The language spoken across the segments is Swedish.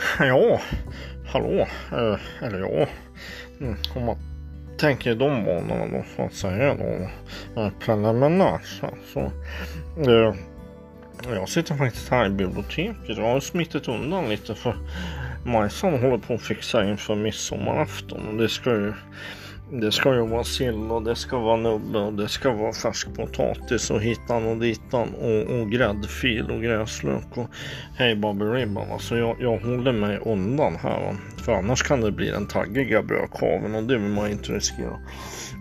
Ja, hallå, eh, eller ja, mm, om man tänker i de banorna då så att säga då, eh, preliminärt så. Eh, jag sitter faktiskt här i biblioteket. Jag har smittit undan lite för Majsan håller på att fixa inför midsommarafton och det ska ju det ska ju vara sill och det ska vara nubbe och det ska vara färskpotatis och hitan och ditan och, och gräddfil och gräslök och hej baberiban. Alltså jag, jag håller mig undan här va? för annars kan det bli den taggiga brödkaveln och det vill man inte riskera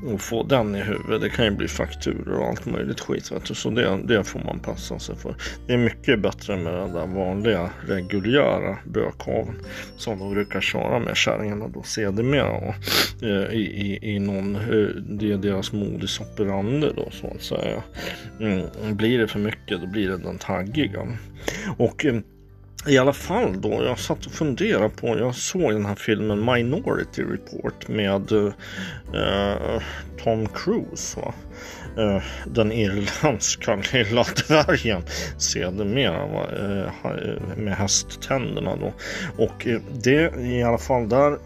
och få den i huvudet. Det kan ju bli fakturor och allt möjligt skit. Vet du. Så det, det får man passa sig för. Det är mycket bättre med den där vanliga reguljära brödkaveln. som de brukar köra med kärringarna då sedermera. Och, eh, i, i, i någon, det är deras modus operandi då så att säga. Mm, blir det för mycket då blir det den taggiga. Och mm, i alla fall då, jag satt och funderade på, jag såg den här filmen Minority Report med uh, Tom Cruise. Va? Uh, den irländska lilla dvärgen sedermera uh, med hästtänderna då. Och det i alla fall där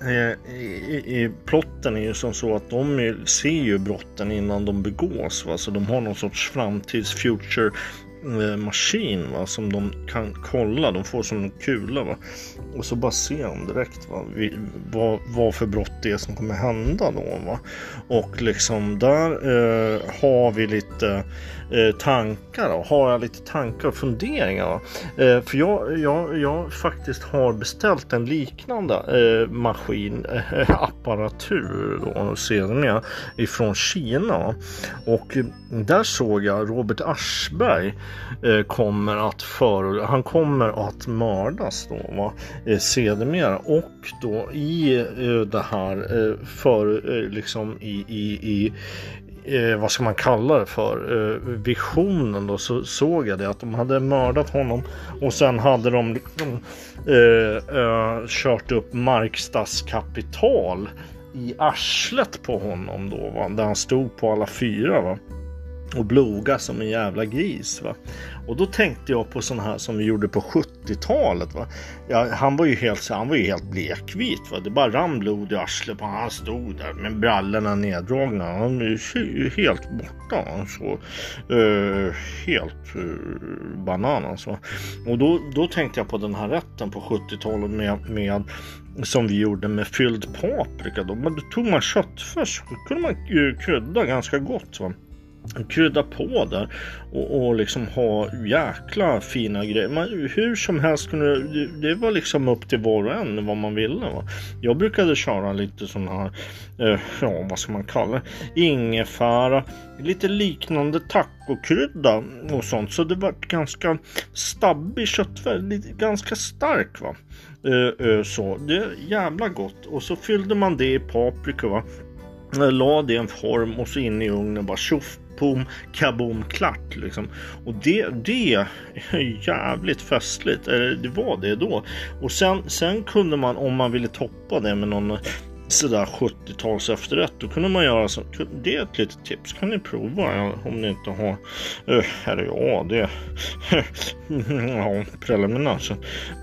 i, i plotten är ju som så att de ser ju brotten innan de begås. Va? Så de har någon sorts framtids future Eh, maskin va, som de kan kolla. De får som en kula va. Och så bara ser de direkt va, vad, vad för brott det är som kommer hända då. Va. Och liksom där eh, har vi lite eh, tankar. Då. Har jag lite tankar och funderingar. Eh, för jag, jag, jag faktiskt har beställt en liknande eh, maskin, eh, apparatur då sedermera ifrån Kina. Och där såg jag Robert Aschberg eh, kommer att för, han kommer att mördas då va, eh, sedermera och då i eh, det här eh, för eh, liksom i, i, i eh, vad ska man kalla det för, eh, visionen då så såg jag det att de hade mördat honom och sen hade de liksom, eh, eh, kört upp markstadskapital i arslet på honom då va? där han stod på alla fyra. Va? Och bloga som en jävla gris. Va? Och då tänkte jag på sådana här som vi gjorde på 70-talet. Va? Ja, han var ju helt, han var ju helt blekvit. Va? Det bara rann blod i arslet på honom. Han stod där med brallorna neddragna. Han är ju helt borta. Så, uh, eh, helt uh, bananas. Va? Och då, då tänkte jag på den här rätten på 70-talet med, med som vi gjorde med fylld paprika. Då, då tog man köttfärs. Då kunde man krydda ganska gott. Va? Krydda på där och, och liksom ha jäkla fina grejer. Man, hur som helst kunde det, det var liksom upp till var och en vad man ville. Va? Jag brukade köra lite sån här, eh, ja vad ska man kalla det, ingefära, lite liknande tacokrydda och sånt. Så det var ganska stabbig köttfärg, ganska stark va. Eh, eh, så det är jävla gott och så fyllde man det i paprika va. Eh, la det i en form och så in i ugnen bara tjoff boom, kaboom, klart liksom. Och det, det är jävligt festligt. eller Det var det då. Och sen, sen kunde man om man ville toppa det med någon sådär 70-tals efterrätt. Då kunde man göra så. Det är ett litet tips. Kan ni prova om ni inte har. Uh, eller ja, det. ja, preliminärt.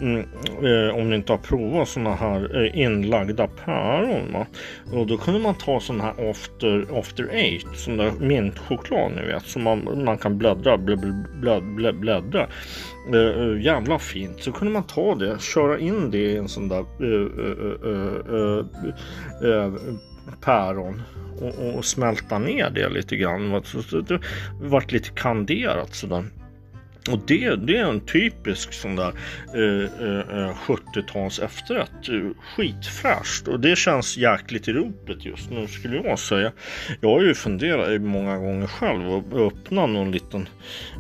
Mm, uh, om ni inte har provat sådana här uh, inlagda päron. Va? Och då kunde man ta sådana här after, after eight. Sån där mintchoklad ni vet. Som man, man kan bläddra, bläddra, bläddra. bläddra. Uh, jävla fint. Så kunde man ta det, köra in det i en sån där uh, uh, päron och, och, smälta ner det lite grann. Så det vart lite kanderat sådär. Och det, det är en typisk sån där eh, eh, eh 70-tals efterrätt. Eh, skitfräscht och det känns jäkligt i ropet just nu skulle jag säga. Jag har ju funderat många gånger själv att öppna någon liten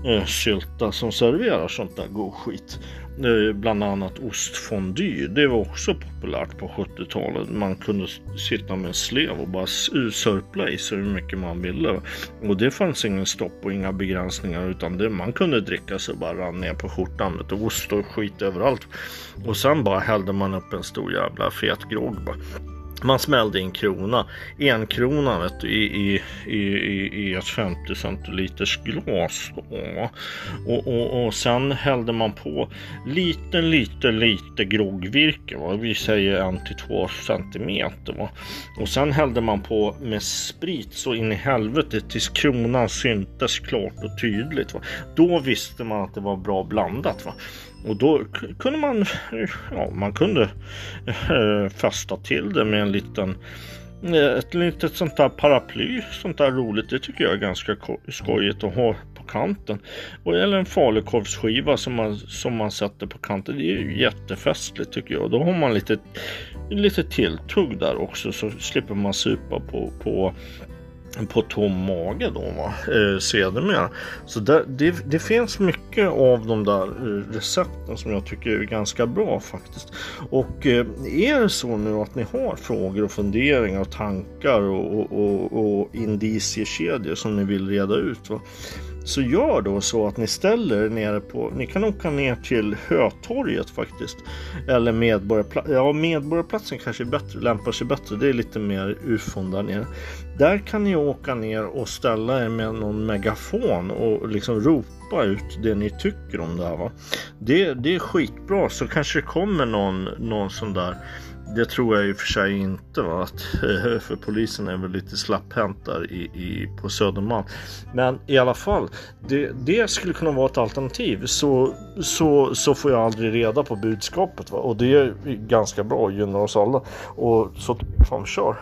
eh, sylta som serverar sånt där god skit. Eh, bland annat ostfondy. Det var också populärt på 70-talet. Man kunde sitta med en slev och bara sörpla i sig hur mycket man ville. Och det fanns ingen stopp och inga begränsningar utan det, man kunde dricka sig bara rann ner på skjortan. Och ost och skit överallt. Och sen bara hällde man upp en stor jävla fet grogg. bara man smällde in krona, en krona vet du, i, i, i, i ett 50 centiliters glas. Då. Och, och, och sen hällde man på lite, lite, lite groggvirke. Va? Vi säger en till två centimeter. Va? Och sen hällde man på med sprit så in i helvete tills kronan syntes klart och tydligt. Va? Då visste man att det var bra blandat. Va? Och då kunde man, ja, man kunde eh, fästa till det med en liten eh, ett litet sånt där paraply, sånt där roligt, det tycker jag är ganska skojigt att ha på kanten. Och eller en falukorvsskiva som man, som man sätter på kanten, det är ju jättefestligt tycker jag. Då har man lite, lite tilltugg där också så slipper man supa på, på på tom mage då va, eh, sedermera. Så det, det, det, finns mycket av de där eh, recepten som jag tycker är ganska bra faktiskt. Och eh, är det så nu att ni har frågor och funderingar och tankar och, och, och, och indiciekedjor som ni vill reda ut va, så gör då så att ni ställer er nere på, ni kan åka ner till Hötorget faktiskt. Eller Medborgarplatsen, ja Medborgarplatsen kanske är bättre, lämpar sig bättre, det är lite mer ufon där nere. Där kan ni åka ner och ställa er med någon megafon och liksom ropa ut det ni tycker om det här. Va? Det, det är skitbra så kanske det kommer någon, någon sån där det tror jag i och för sig inte. Va? Att, för polisen är väl lite slapphänt där i, i, på Södermalm. Men i alla fall, det, det, skulle kunna vara ett alternativ. Så, så, så får jag aldrig reda på budskapet. Va? Och det är ganska bra, gynnar oss alla. Och så fan, kör.